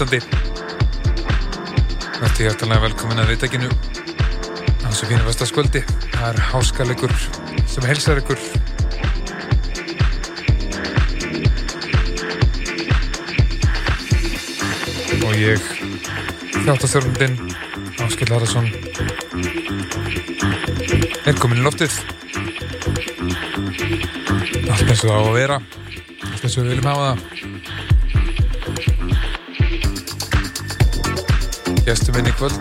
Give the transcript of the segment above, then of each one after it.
ágæðar lustandi Þetta er hjartalega velkomin að viðtækinu. Á þessu fínu vestaskvöldi það er háskalegur sem helsar ykkur. Og ég þjáttastjórnundin Áskill Haraldsson er komin í loftið. Allt eins og það á að vera. Allt eins og við viljum hafa það Gestur minn í kvöld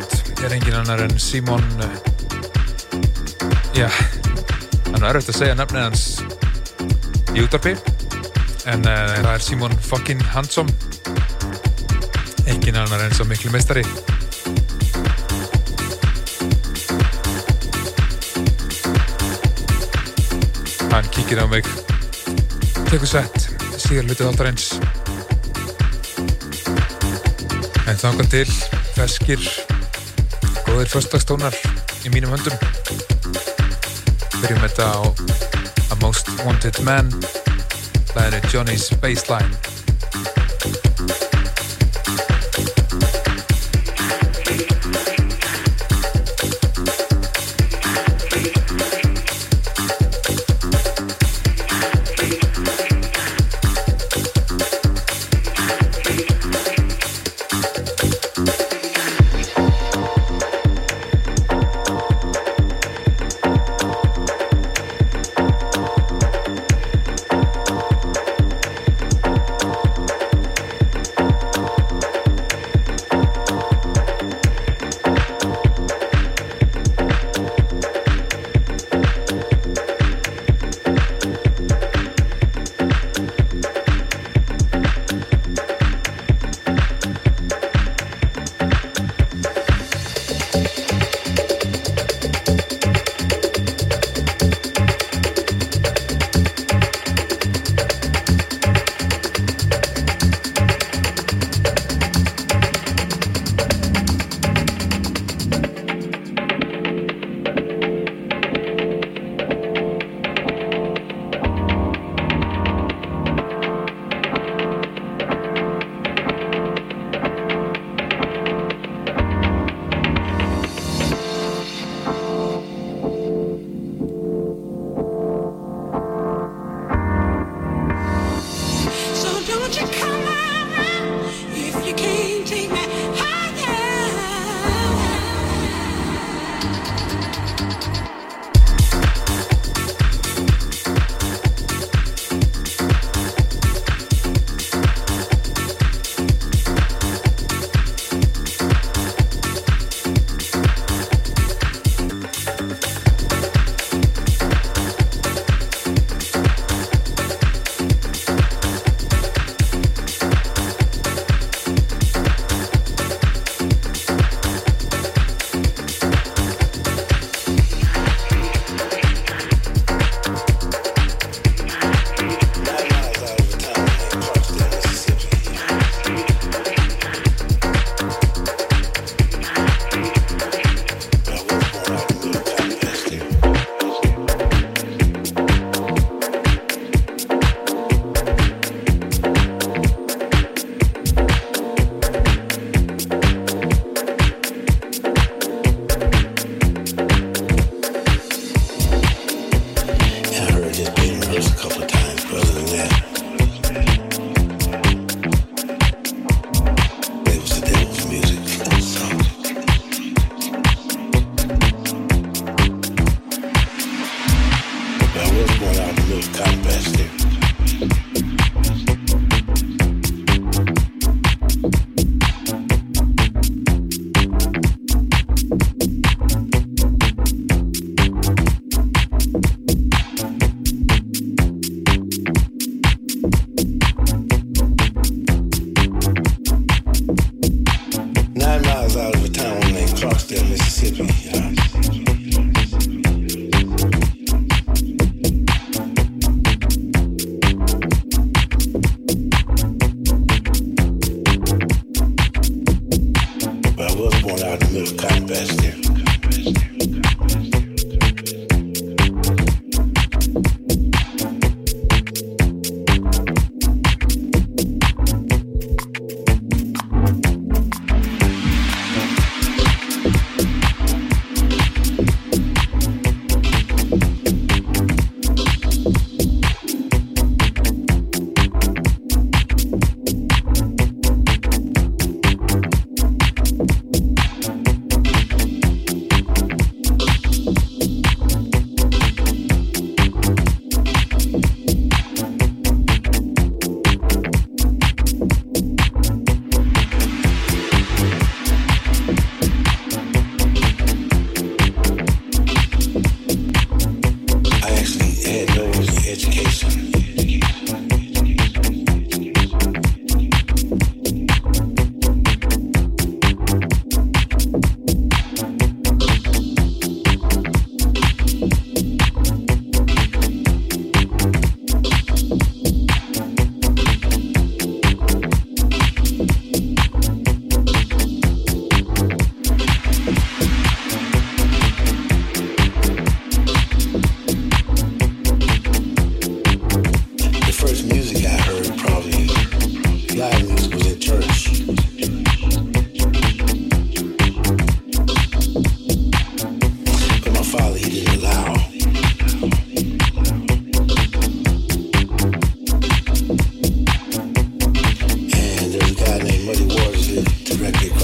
er engin annar en Simon uh, já hann er erfitt að segja nafnið hans í útarpi en uh, það er Simon fucking Hansson engin annar en svo miklu mestari hann kíkir á mig tekur sett síðan hlutið áttar eins en þangar til feskir góðir förstastónar í mínum höndum. Byrjum þetta á A Most Wanted Man. Er Johnny's Baseline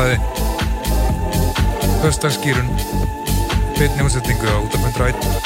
það tjóflæði höstagskýrun beitni útsetningu á út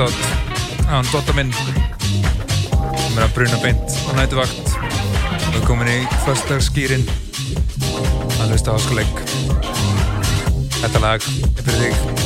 af 101 shoutout á hann dotta minn. Sem er að bruna beint á nætuvakt og er komin í förstagsskýrin að hlusta áskuleik Þetta lag er fyrir þig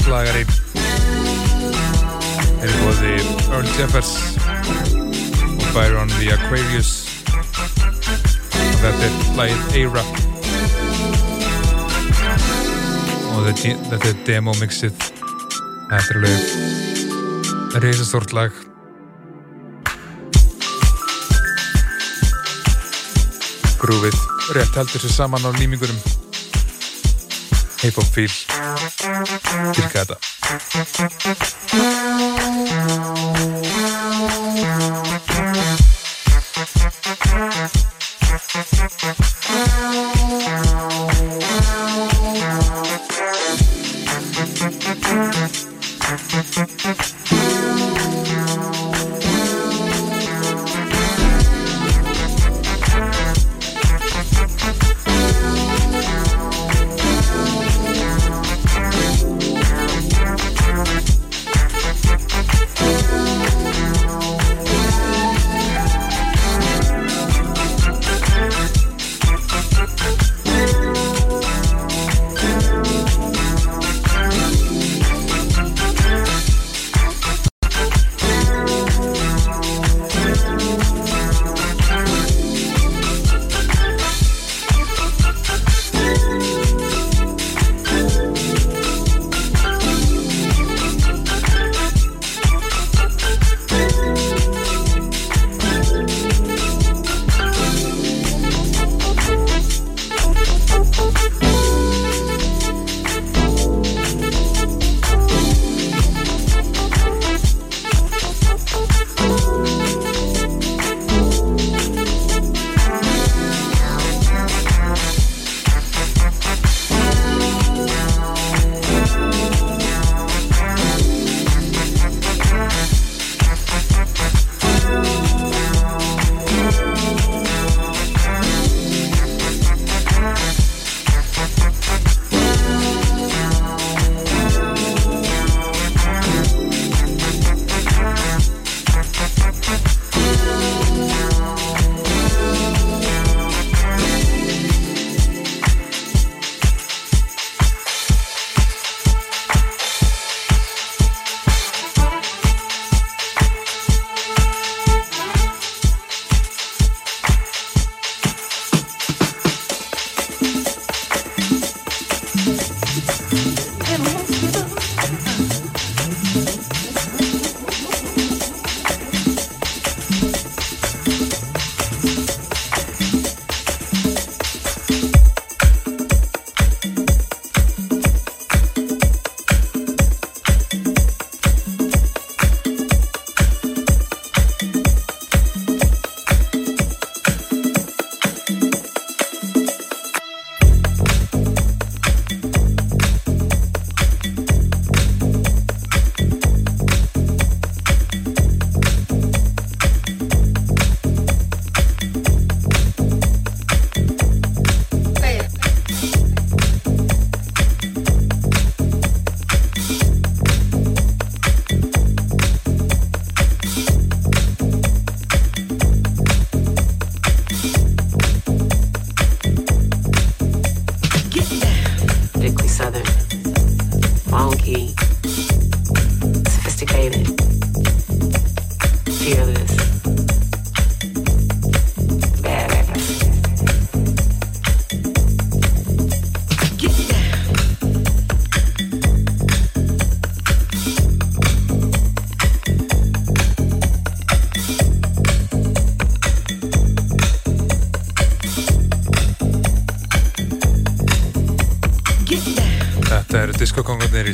slagari. Er í bóði Earl Jeffers og Byron the Aquarius. Og þetta er lagið A-Rap. Og þetta er demo mixið er alveg reysastort lag. Grúfið rétt heldur sér saman á límingurum Hip-Hop-Feel. Κυρκάτα.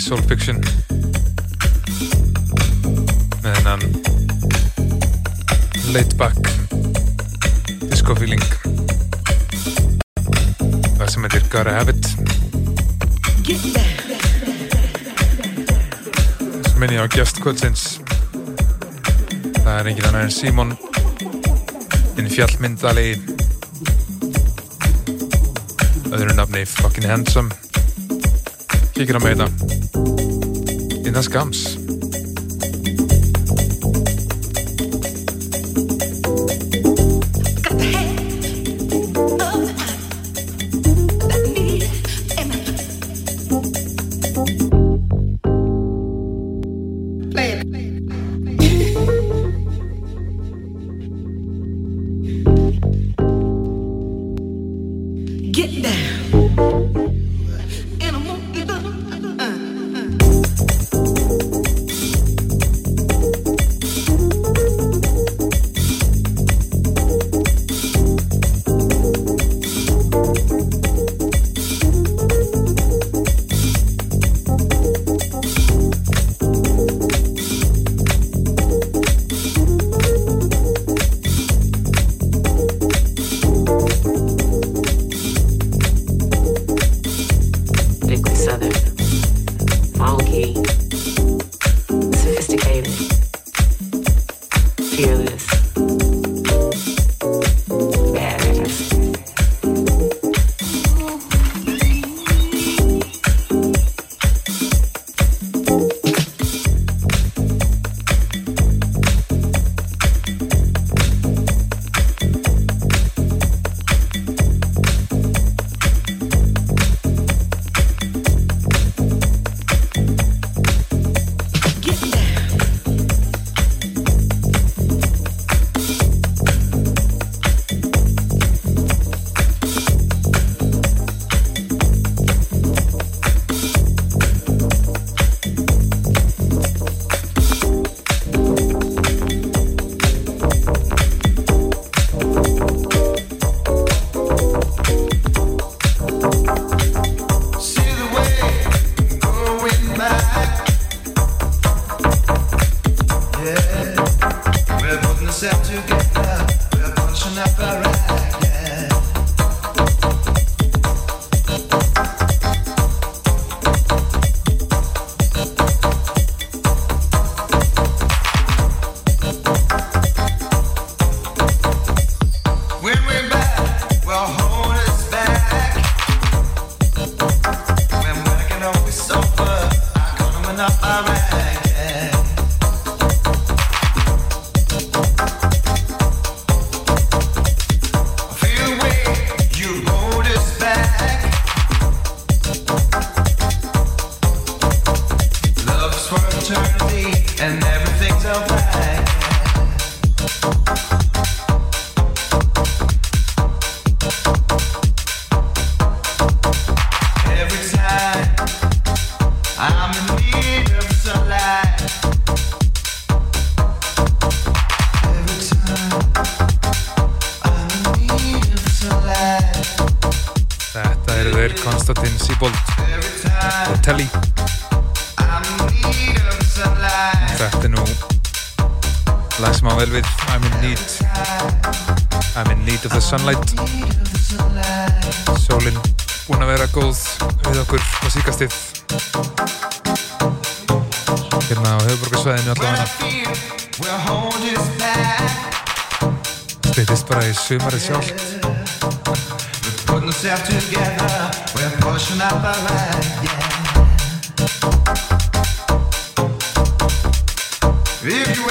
Í Soul Fiction. Með hennan laid back disco feeling. Það sem heitir Gotta Have It. Sem minni á Gjast Kvöldsins það er engin annar en Simon. Inn fjallmyndalegi öðru nafni Fucking Handsome. Kíkir á með þetta innan need. I'm in need of the sunlight. Sólinn búin að vera góð við okkur á síkastið hérna á höfuborgarsvæðinu allavega. Stýttist bara í sumarið sjálft. If you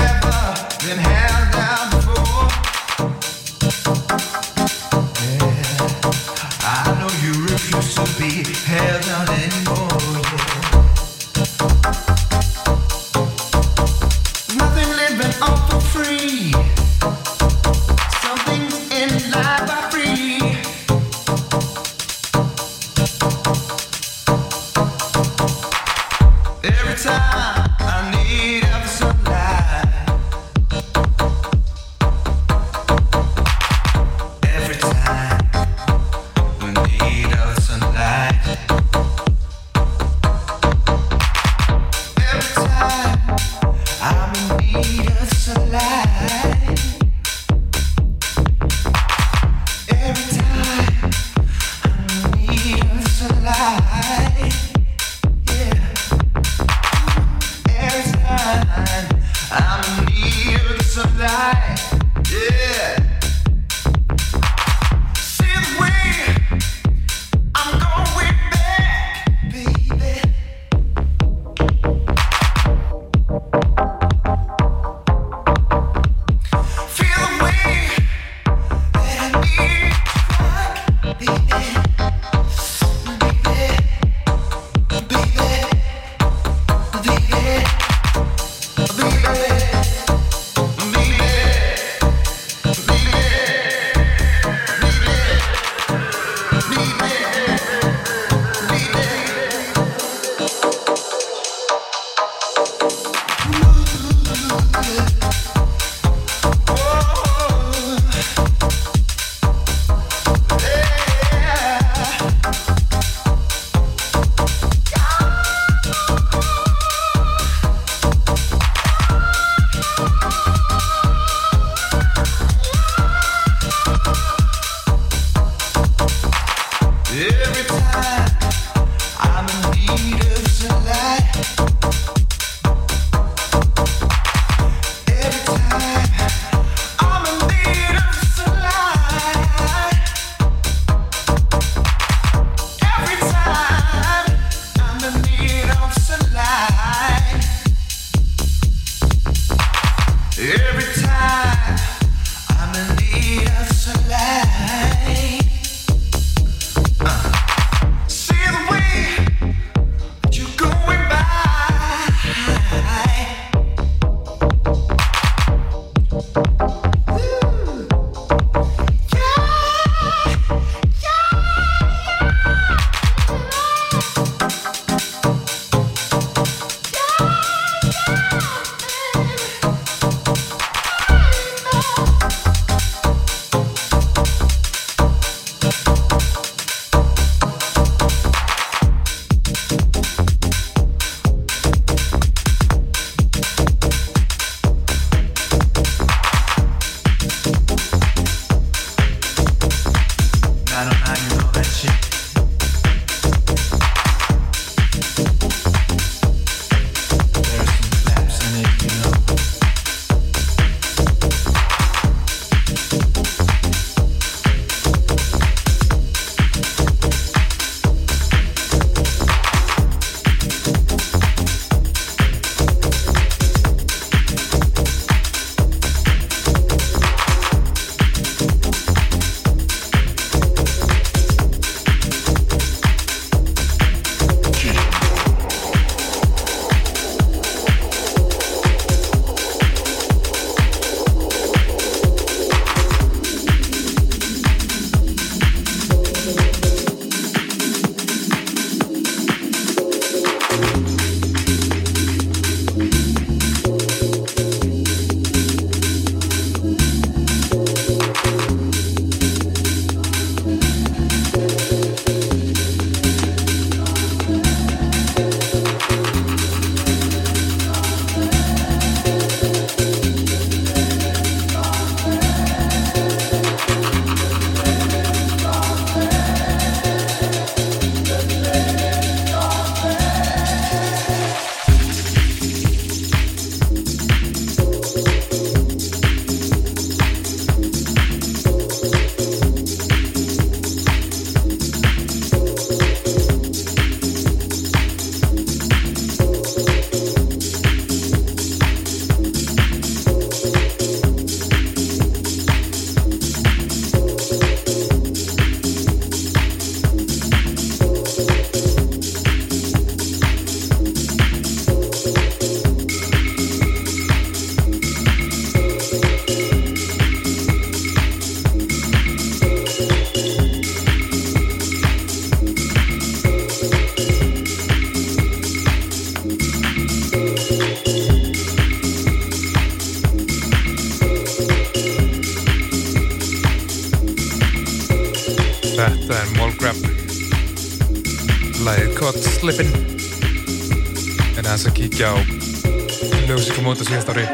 á síðast ári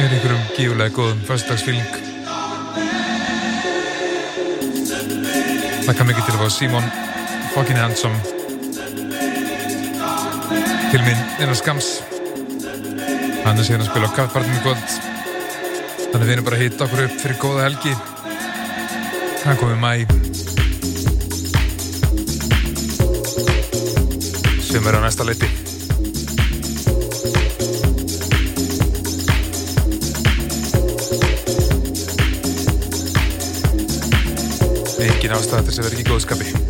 Er einhverjum gífulega góðum fyrstagsfíling Þakka mikið til að fá Simon fucking handsome. Til minn innan skams hann er síðan að spila á kaffpartinu í kvöld. Þannig við erum bara að hýtta okkur upp fyrir góða helgi hann komið mæ sem er á næsta leiti. Engin ástæða þess að vera ekki góðskapi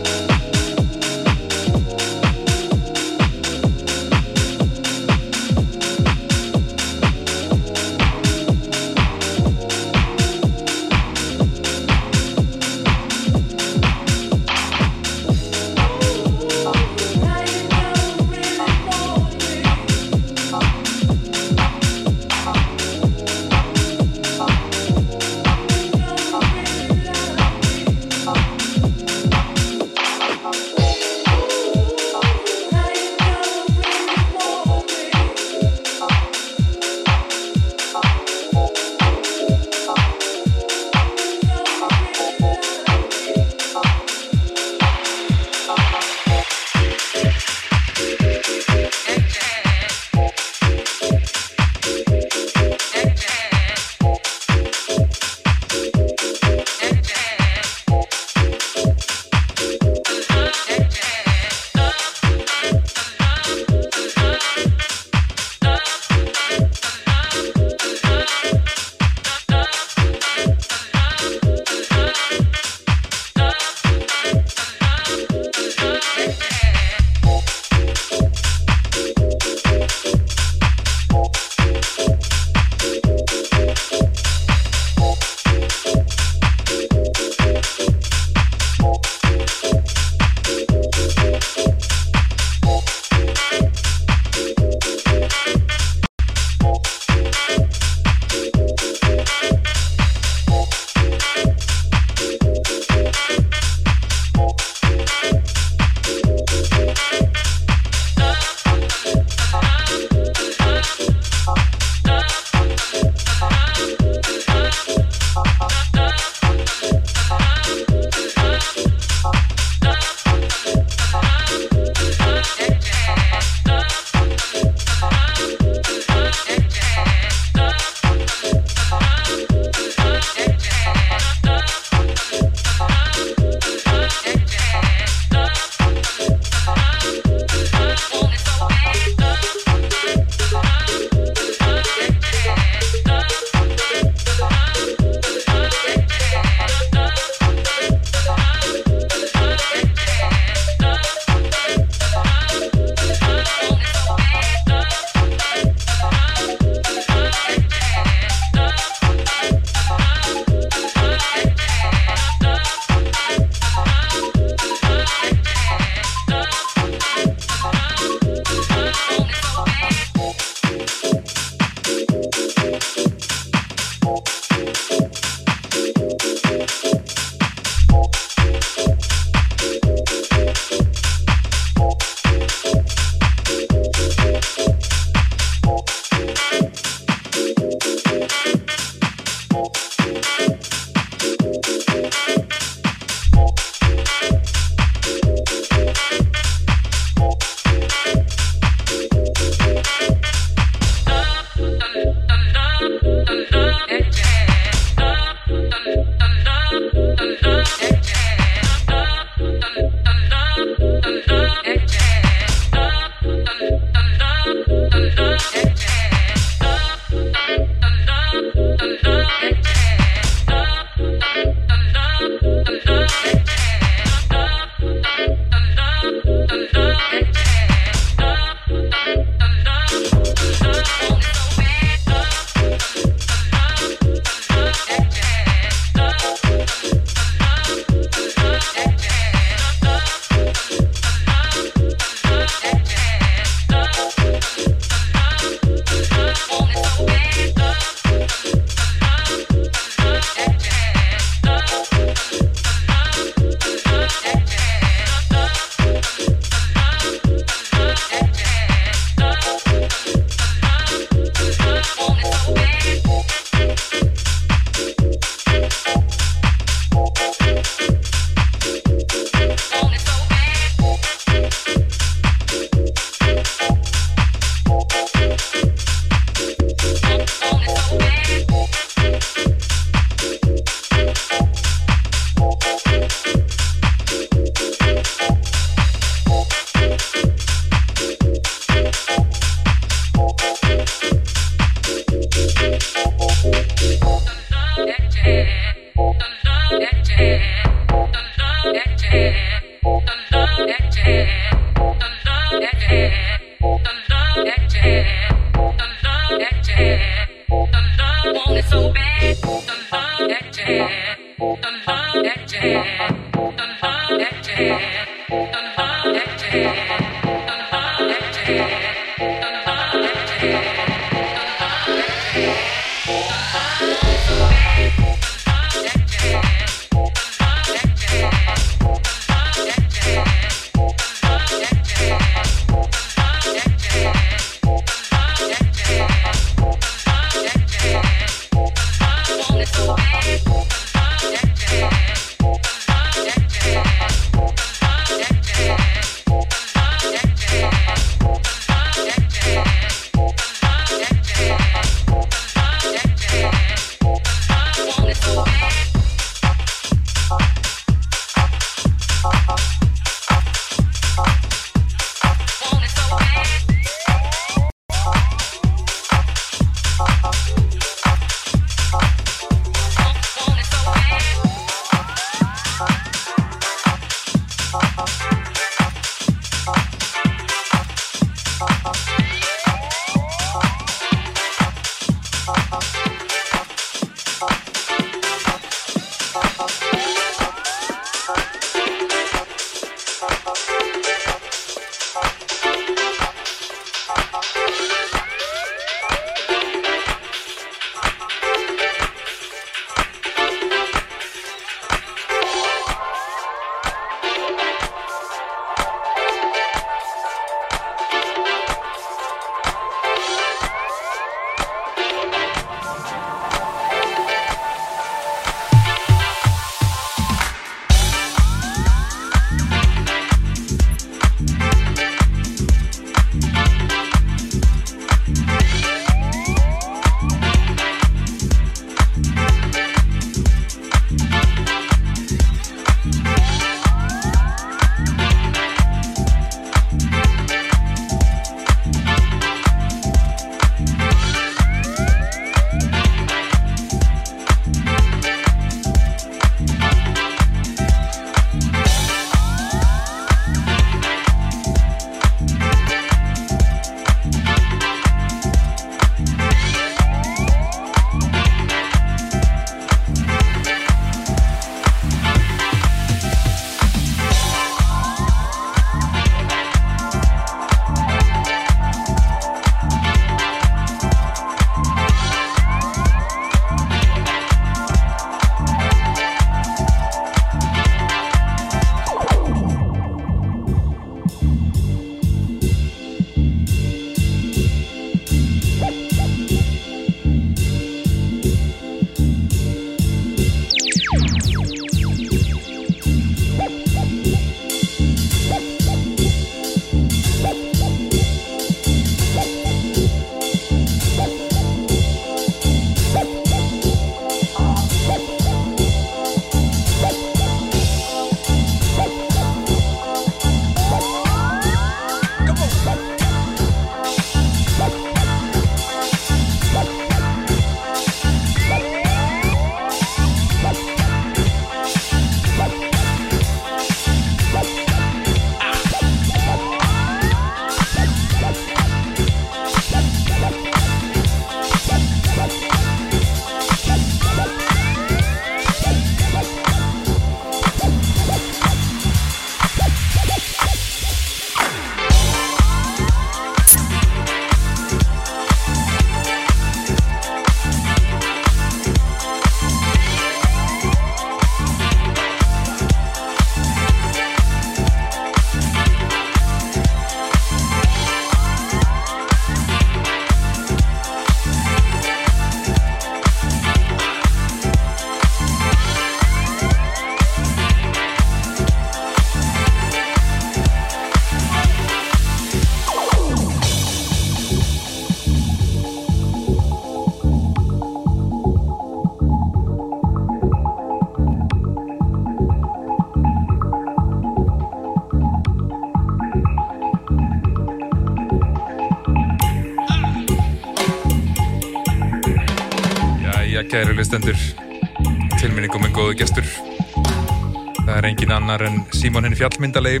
Símón henni fjallmyndalegi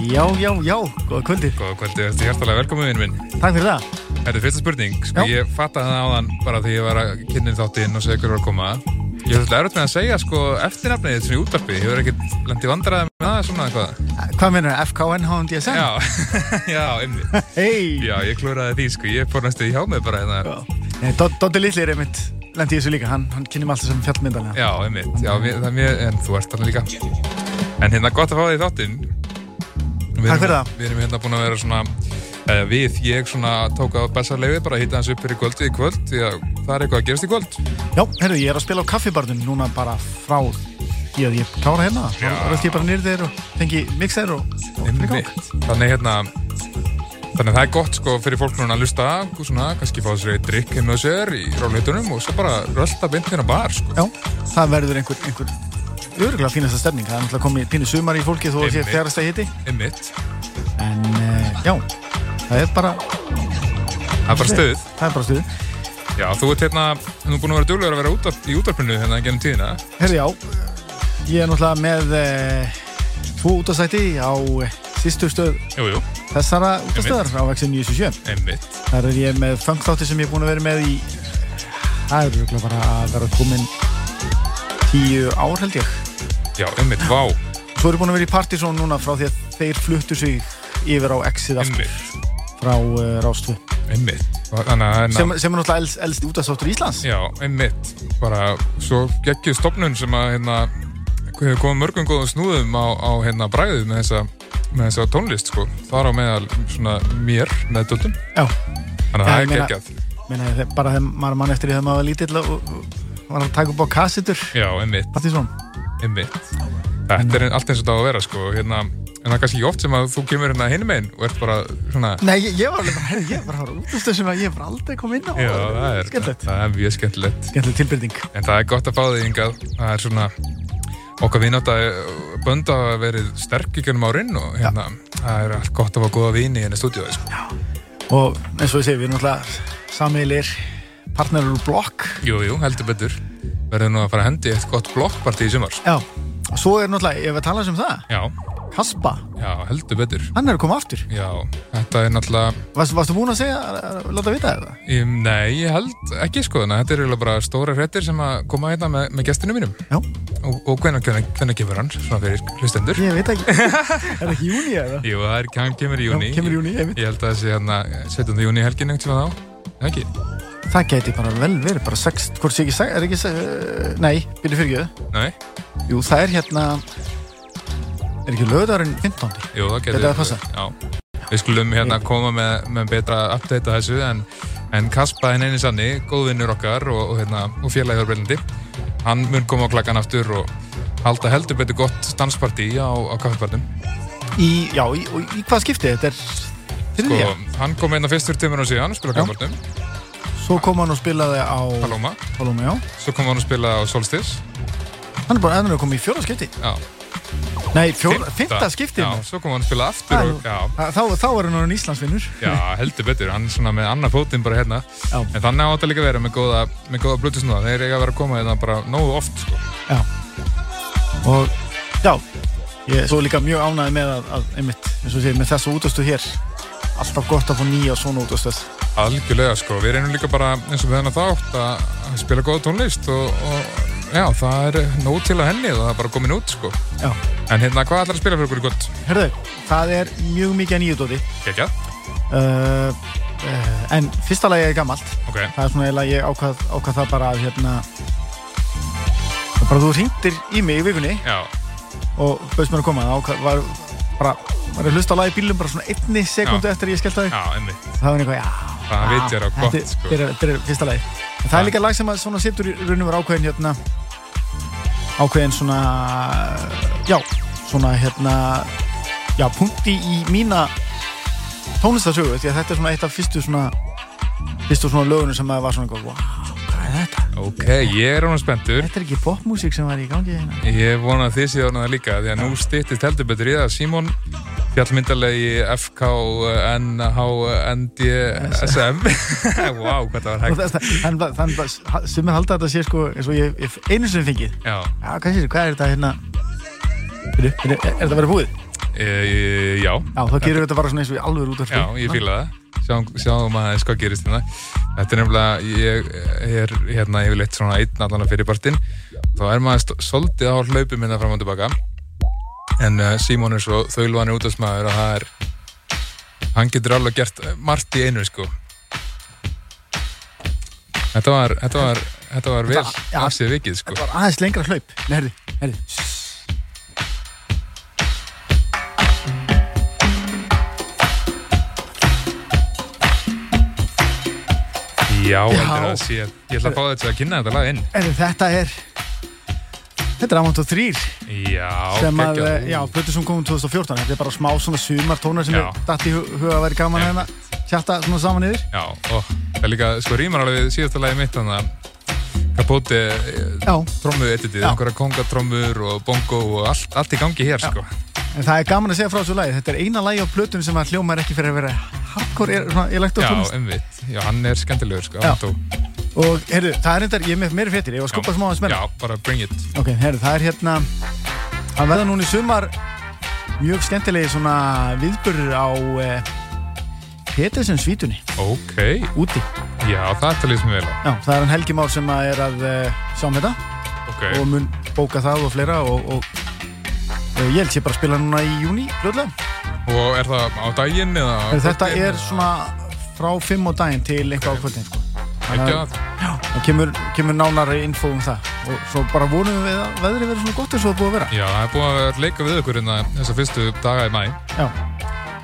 Já, já, já, góða kvöldi. Góða kvöldi, þetta er hjartalega velkomið minn minn. Takk fyrir það. Þetta er fyrsta spurning, sko Já. ég fattaði það áðan bara því ég var að kynna þáttinn og segja hver var að koma. Ég alltaf erfitt með að segja sko eftirnafnið þitt svona í útvarpi, ég hefur ekkert landið vandræði með það svona eitthvað. Hvað mennur það? FKN HMDSM? Já, já, einmitt. Hei! Já, ég klúraði því sko, ég fór næstu í hjá mig bara hérna. Nei, Dod- Doddi Lilli er einmitt lendi í þessu líka. Hann, hann kynni mig alltaf sem fjallmyndalega. Já, einmitt, já, mér, það er mér, en þú ert þarna líka. En hérna gott að fá þig þáttinn. Takk fyrir það. Við erum hérna búin að vera svona, eða við, ég svona tók á besta leiði bara að hitta hans upp fyrir kvöldið í kvöld, því að það er eitthvað að gerast í kvöld. Já, herru, ég er að spila á kaffibarnum núna bara frá því að ég klára hérna. Já. Þá röldi ég bara nýrið þér og fengi mixer og, fyrir gang. Þannig hérna, þannig að það er gott sko fyrir fólk núna að lusta, svona, kannski fá sér eitt drikk heim með sér í ráleitunum og svo bara rölda beint hérna bar, sko. Já, það verður einhver, einhver örgulega fínasta stemning. Það er náttúrulega komið pínu sumar í fólki þó að sé Einmitt. fjárasta hitti. Einmitt. En uh, já, það er bara, Það er bara stöðið. það er bara stuðu. Já, þú ert hérna, þú er búin að vera duglegur að vera út í útarpinu hérna gennum tíðina. Herri já, ég er náttúrulega með uh, tvo útastætti á uh, sýstu stöð Jú, jú, þessara útastöðar á vexin 977. einmitt. Þar er ég með funkþátti sem ég er búin að vera með í, það er örgulega bara að vera komin tíu ár held ég. Já, einmitt, vá, Svo er ég búin að vera í Partizón núna frá því að þeir fluttu sig yfir á Exit aftur einmitt, frá uh, að hérna, Sem, sem er náttúrulega elst, elst útastáttur Íslands. já, einmitt, bara svo geggjuð stopnun sem að hérna, hefur komið mörgum góðum snúðum á, á hérna bræðið með þessa, með þessa tónlist, sko. Þar á meðal svona mér með döldum. Já, Þannig að það er geggjað. meina, bara þegar maður mann eftir því þegar maður var lítill og, var að taka upp á kassitur. Já, einmitt. Einmitt. Þetta er allt eins og það á að vera, sko. Hérna, en það er kannski oft sem að þú kemur hérna hinum einn og ert bara svona... Nei, ég, ég var alveg bara, herri, ég var bara útastöð sem að ég var aldrei kom inn á. Já, það er, Skemmtilegt. það er mjög skemmtilegt. Skemmtileg tilbyrðing. En það er gott að fá þig hingað. Það er svona okkar vinátt að bönda að verið sterk í gennum árin og hérna, það er allt gott að fá góða vini hérna í stúdíói. Sko. Og eins og ég segi, við erum náttúrulega samilir partnerar úr blokk. Jú, jú, heldur betur. Verður nú að fara að hendi eitt gott blokkparti í sumar. Já. Og svo er náttúrulega, ef við tala um það, Já, Kaspa, já, heldur betur. hann er að koma aftur. Já, þetta er náttúrulega, Varst, varstu búin að segja, láta vita það? ég, nei, ég held ekki sko, þannig að þetta er eiginlega bara stóra hrettir sem að koma hérna með, með gestinu mínum. Já. Og, og hvenær, hvenær, hvenær kemur hann, svona fyrir hlustendur? Ég veit ekki. er það ekki júni eða? Jú, það er, hann kemur í júni. Já, kemur í júní, veit. Ég held að það sé hérna 17. júni helgin einhvern tíma þá. Ekki? Það geti bara vel verið, bara sex, hvort sé ekki sex, er ekki sex, uh, nei, byrju fyrir ekki Nei? Jú, það er hérna, er ekki lögðarinn 15. Jú, það getur. Þetta er að passa. Já. Við skulum hérna koma með, með betra update að þessu en, en Kaspa hinn eini sanni, góðvinnur okkar og, og, hérna, og félagið Þorbrelindi, hann mun koma á klakkan aftur og halda heldur betur gott danspartí á, á kaffibarnum. Í, já, í, og í hvað skipti? Þetta er Sko, hann kom hérna fyrst fyrir tímur og síðan, spila Já. Svo kom hann og spilaði á Paloma, Paloma, já. svo kom hann að spila á Solstice, Hann er bara, að koma í fjóra skipti. já. Nei, fymta skipti. Já, svo kom hann að spila aftur Það- og, já, Þá, þá er hann orðin Íslandsvinnur. Já, heldur betur, hann er svona með annar fótinn bara hérna Já. En þannig á þetta líka að vera með góða, með góða blutusnúða Þeir eiga að vera að koma hérna bara nógu oft sko. Já. Og, já, ég er svo líka mjög ánægði með að, að einmitt, eins og sé, með þessu útastöð hér, alltaf gott að fá nýja svona útastöð. Algjörlega sko, við reynum líka bara eins og við hennar þátt að að spila góða tónlist og, og já, það er nóg til að henni og það er bara komin út sko Já. En hérna, hvað ætlar að spila fyrir okkur í gott? Herðu, það er mjög mikið að nýju dóti. Kekja? Uh, uh, en fyrsta lagi er gammalt. Ok, Það er svona eiginlega ég ákvað, ákvað það bara að hérna, bara þú hringtir í mig í vikunni já, og bauðst mér að koma. Það ákvað, var bara, var að hlusta á lagi í bílum bara svona einni sekundu eftir að ég skellt á þig. já, einmitt Það var eitthvað, já. Það já, vitjar á gott, sko. Þetta er, er fyrsta lagi. Það er líka lag sem að svona situr í raunum var ákveðin hérna, ákveðin svona, já, svona hérna, já, punkti í mína að þetta er svona eitt af fyrstu svona, fyrstu svona lögunum sem að var svona wow, hvað þetta? Ok, ég er ánum spenntur Þetta er ekki popmusík sem var í gangi hérna. Ég vona að þið séu það líka því að nú styttist heldur betur í það Símon fjallmyndalegi FKNHNDSM Wow, hvað það var hægt Þannig þannig sem er haldið að þetta sé sko, eins og ég, ég einu sem fengið. Já, Já, hvað sér, hvað er þetta hérna? Er, er þetta verið búið? E, já, Já, þá gerum við þetta bara svona eins og í alveg út af já, ég fíla það. Sjáum, sjáum aðeins hvað gerist hérna. Þetta er nefnilega, ég er hérna yfirleitt svona einn allan að fyrirpartin þá er maður svolítið á hlaupum minna fram og tilbaka. En uh, Símon er svo þaulvanir útastmaður að það er hann getur alveg gert margt í einu sko. Þetta var þetta var, þetta var vel af sér vikið sko. Þetta var aðeins lengra hlaup. Nei, herri, herri já, Já. sé ég ætla að fá þetta að kynna þetta lag inn Herri, þetta er Þetta er Amont og 3 já, sem að, geggjað. já, plötu sem komum 2014 Þetta er bara smá svona sumartónar sem Já. er datt í hu- huga að vera gaman hérna Tjatta svona saman yfir Já, og það er líka, sko, rýmar alveg við síðasta lagi mitt, þannig að Capote, Já, trommu editið, einhverja kongatrommur og bongo og allt, allt í gangi hér, sko. en það er gaman að segja frá þessu lagi. Þetta er eina lagi á plötunum sem að hljóma er ekki fyrir að vera hardcore, er, svona, ég lægt á Já, umvitt. Já, hann er skemmtilegur, sko. Og herru, það er reyndar, ég er með meiri fréttir Ég var að skupa smá að smenna Já, bara bring it. Ok, herru, það er hérna Hann verða núna í sumar Mjög skemmtilegi svona viðburður á eh, Petersen svítunni Ok, Úti já, er talið sem vel á. Já, það er hann Helgi Már sem að er að uh, sjá um þetta Ok, og mun bóka það og fleira og, og uh, ég held sé bara að spila núna í júni fljóðlega. og er það á daginn eða? á Þetta er svona frá 5 á daginn til eitthvað á kvöldin sko. Þannig að að, það kemur, kemur nánari info um það og svo bara vonum við að veðrið verður svona gott eins og það er búið að vera. já, það er búið að leika við ykkur hérna þessa fyrstu daga í mæ Já,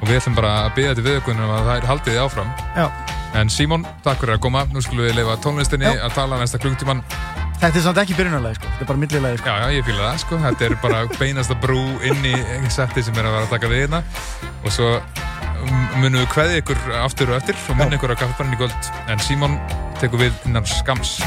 og við ætlum bara að byggja til við ykkur um að það er haldið þið áfram. já. En Símon, takk fyrir að koma. Nú skulum við leifa tónlistinni Já. að tala næsta klungtíman. Þetta er samt ekki byrjunarlega sko, þetta er bara millilegi sko. Já, já, ég fýla það, sko. Þetta er bara beinasta brú inn í setti sem er að vera að taka við hérna. Og svo mm, munum við kveði ykkur aftur og eftir og munum ykkur á kaffibarinn í kvöld. En Símon tekur við innan skams.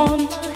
on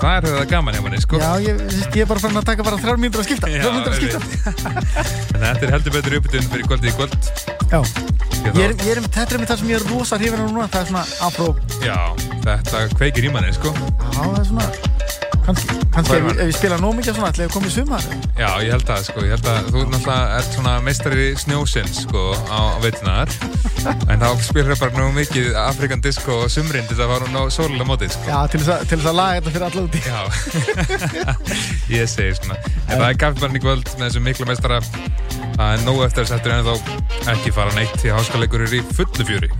Já, ég veit að það er það gaman hjá manni, sko Já, ég, ég er bara farin að taka bara þrjár mínútur að skipta. Já, Þrjár mínútur að skipta. En þetta er heldur betur uppbytun fyrir kvöldið í kvöld. Já, ég er, ég er, þetta er mér það sem ég er rosa hrifin á núna Það er svona afró. Já, þetta kveikir í manni, sko. Já, það er svona Kannski, kannski Hvað ef, ef ég spila nóg mikið svona ætla ég að koma í sumar? Já, ég held að, sko, ég held að þú náttúrulega ert svona meistari snjósins, sko, á, á veitunar En þá spilar það bara nú mikið Afrikan disco og sumrin til að fara nú sólulega mótið, sko. Já, til þess að, til þess að laga þetta fyrir alla úti. Já, ég segi svona. En það er kaffibarn í kvöld með þessum miklu meistara. Það er nóg eftir að setja en þá ekki fara neitt því að háskaleikur er í fullu fjöri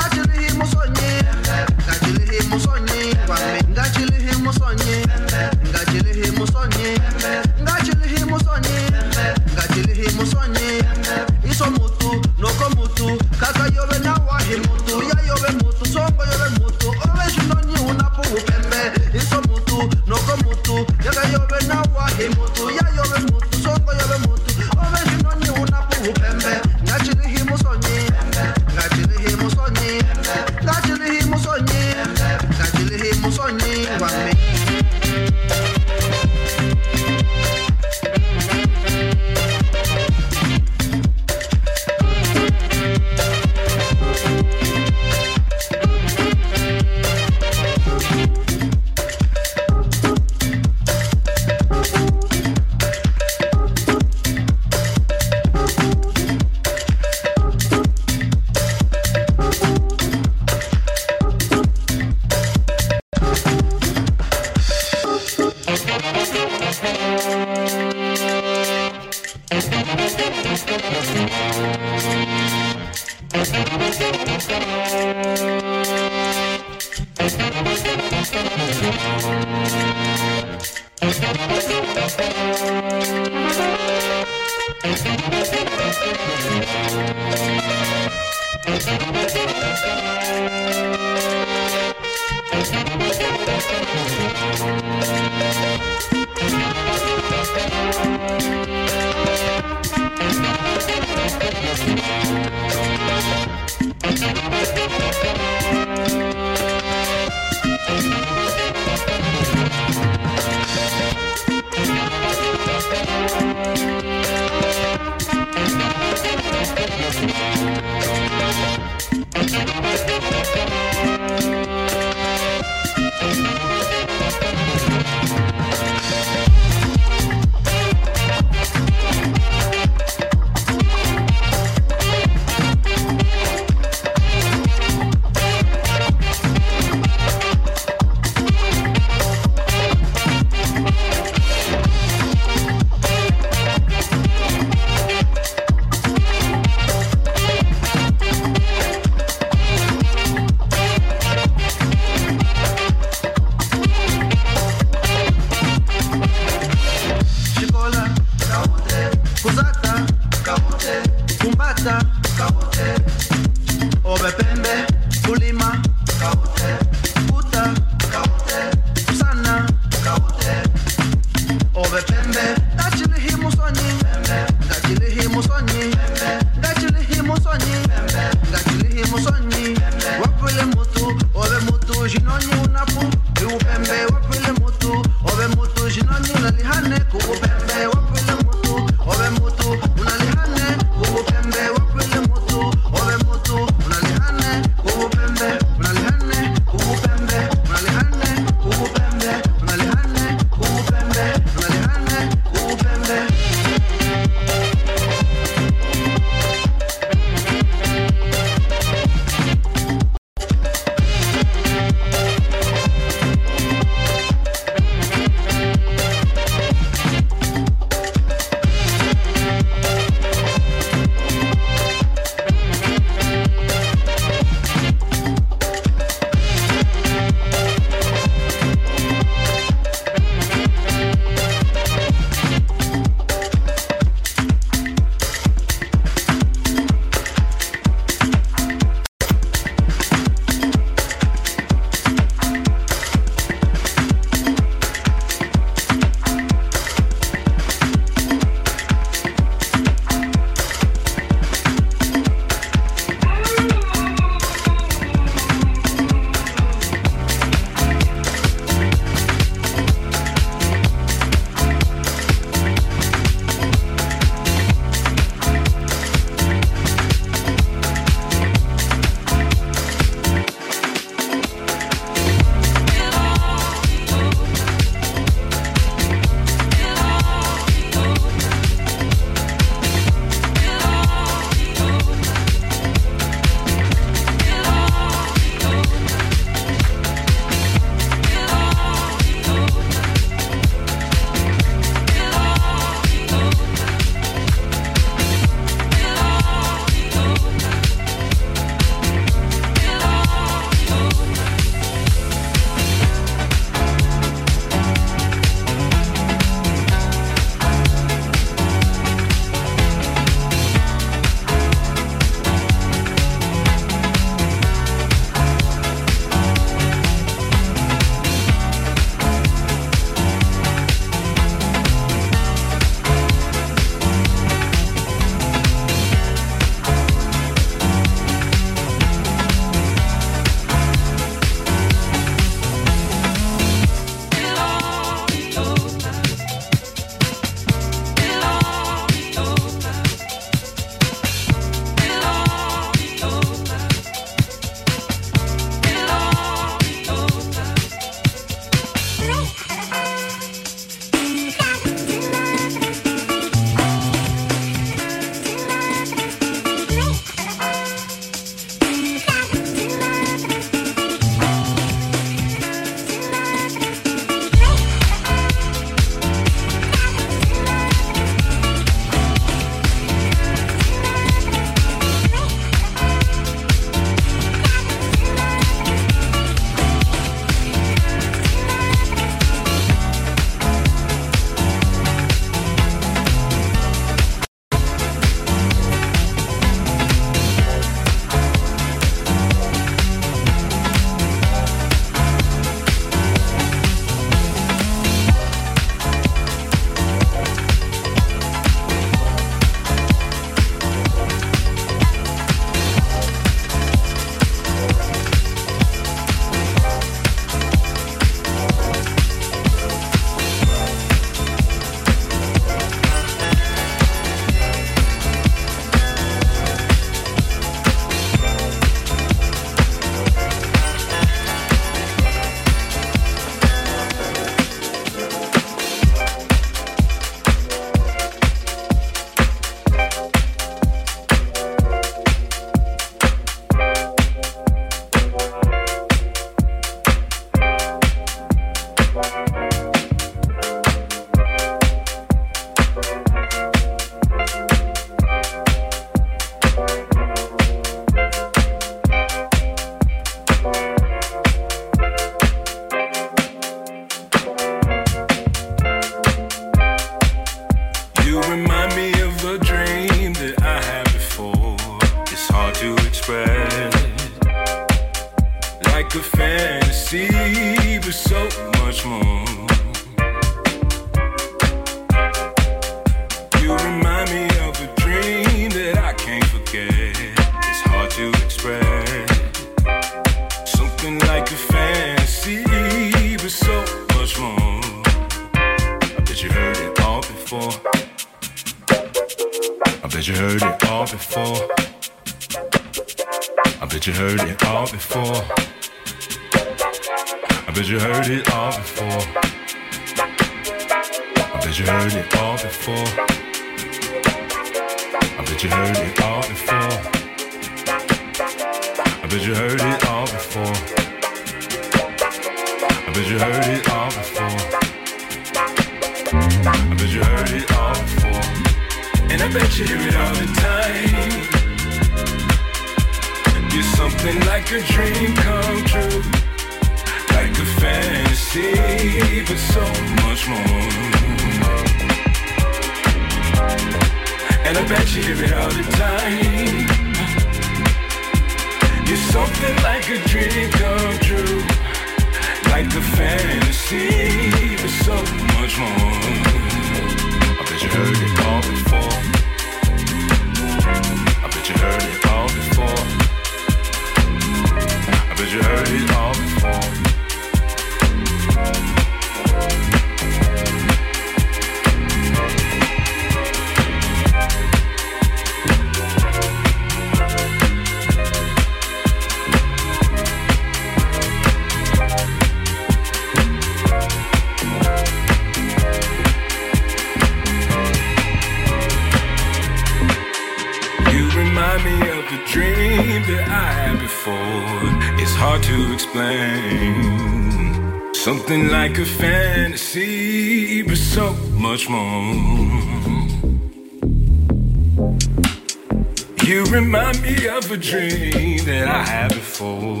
that I had before.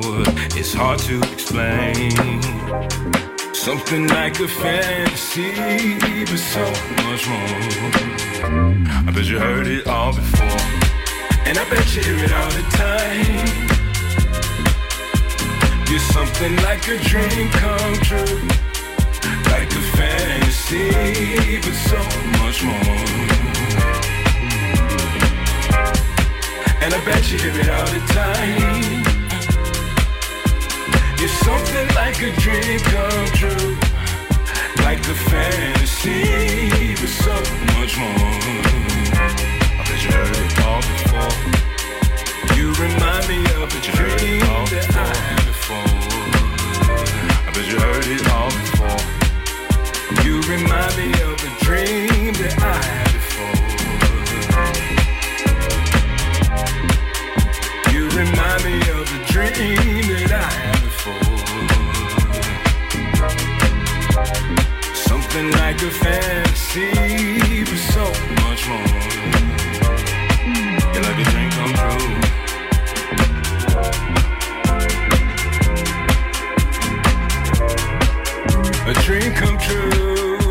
It's hard to explain. Something like a fantasy, but so much more. I bet you heard it all before. And I bet you hear it all the time. You're something like a dream come true. Like a fantasy, but so much more. And I bet you hear it all the time. You're something like a dream come true. Like a fantasy, but so much more. I bet you heard it all before. You remind me of a dream that I had before. I bet you heard it all before. You remind me of a dream that I had before. Remind me of a dream that I had before. Something like a fantasy, but so much more. Like a dream come true. A dream come true.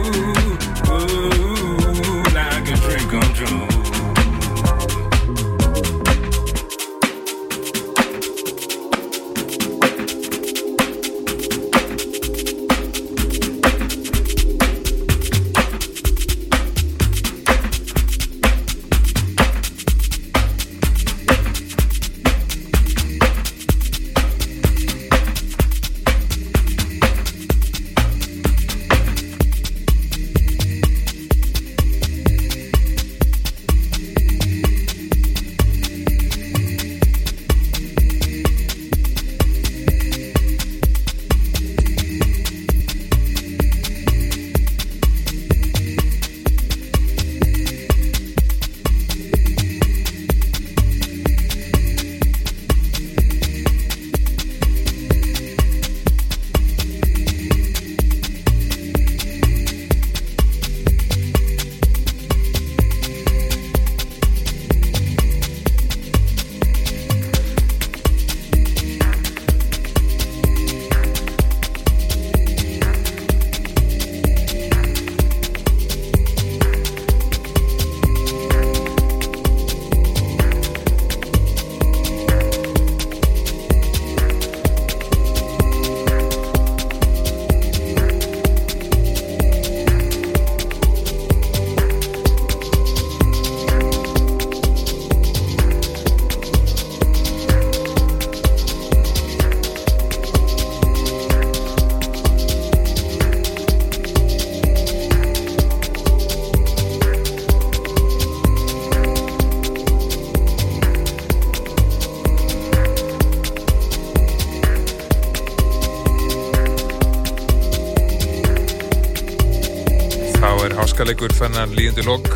Háskaleikur þennan líðandi lok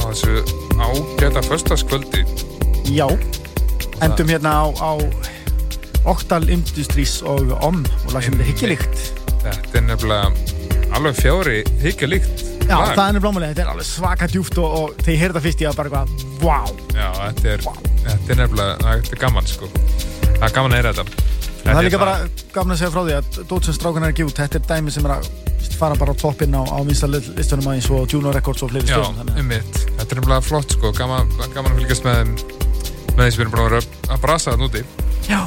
á þessu ágæta föstaskvöldi Já, endum hérna á, á Octal Industries og OM og lag sem þetta hyggjulíkt Þetta er nefnilega alveg fjári hyggjulíkt Já, það er nefnilega þetta er alveg svaka djúft og, og þegar ég heyrði það fyrst ég var bara wow Já, þetta er, þetta er nefnilega, þetta er gaman sko. Það er gaman að heyra þetta. Það er líka bara gaman að segja frá því að Dótsens strákan er að gefa út, þetta er dæmi sem er að fara bara á toppinn á, á minsta listunum aðeins og Juno Records og fleiri Já, stöðum um mitt. Þetta er nefnilega flott sko, gaman, gaman að fylgjast með, með því sem við erum búin að brasa það núti. Já,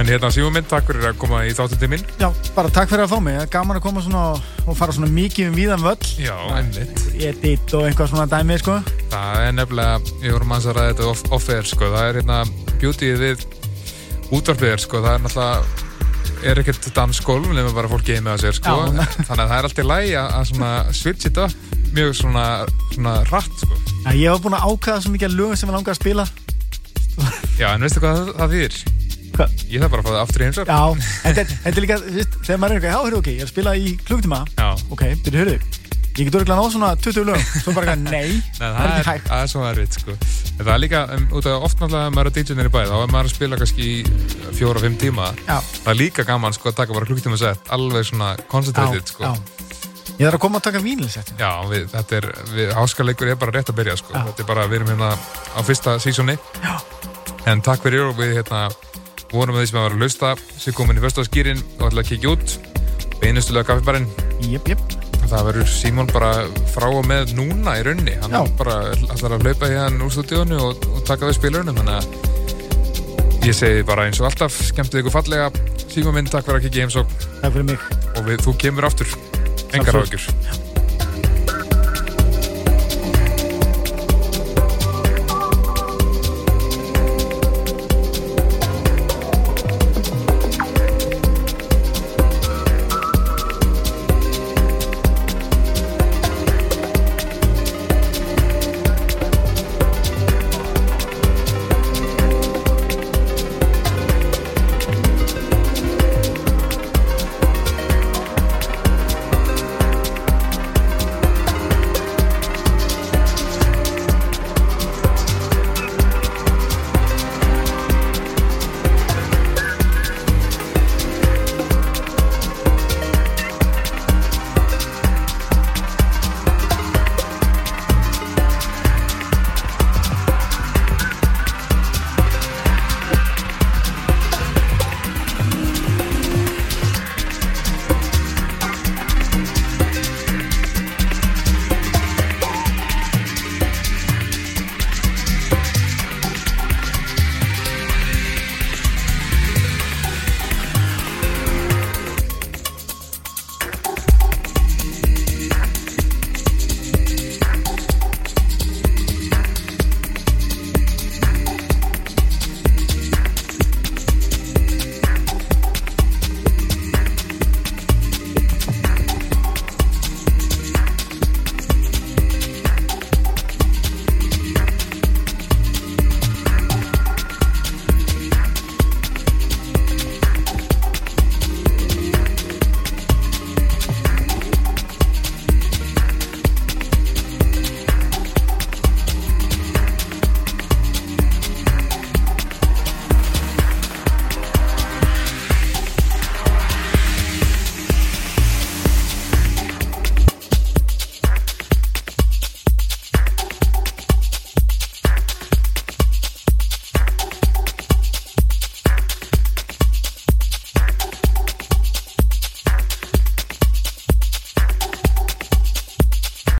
En hérna, Sýmur minn, takk fyrir að koma í þáttundi minn. já, bara takk fyrir að fá mig, gaman að koma svona og, fara svona mikið um víðan völl Já, um mitt. edit og einhvað svona dæmi, sko Það er nefnilega, ég vorum aðeins að ræða þetta off- off-air sko, það er hérna beautyið við útvarpiðir sko, það er náttúrulega er ekkert dansgólf nema bara fólk geið með að sér sko Já. þannig að það er alltaf lægi að switch it up mjög svona, svona rætt sko Já, ég var búinn að ákvæða svo mikið að lögum sem ég langar að spila Já, en veistu hvað það, það þýðir? Hvað? Ég þarf bara að fá það aftur í heimsar Já, en þetta er líka, veist, þegar maður er eitthvað, já, hörru, ok, ég er að spila í klukkutíma Já. Ok, byrju, hörru, ég get örgulega náð svona 20 lögum Svo bara eitthvað, nei, Nei, það er er, er svo erfitt sko. Það er líka, um, út af oft náttúrulega maður er DJ-nir í bæ, þá er maður að spila kannski fjóra-fimm tíma. Já, Það er líka gaman sko að taka bara klukktíma sett alveg svona concentrated já, sko. já. Ég þarf að koma að taka vínilisett Já, við, þetta er, við, háskaleikur er bara rétt að byrja sko. Já. Þetta er bara, við erum hérna á fyrsta sísóni Já. En takk fyrir og við hérna vonum að því sem að vera að lausta sem komin í fyrstaskýrin og ætla að kíkja út. Beinustulega kaffibarinn. Jep, jep, það verður Símon bara frá og með núna í raunni hann Já. bara ætlar að hlaupa hérna úr stúdíónu og, og taka við spilurinn þannig að ég segi bara eins og alltaf skemmtið ykkur fallega. Símon minn, takk fyrir að kíkja í heimsókn. Takk fyrir mig. Og við, þú kemur aftur. Engar áhugjur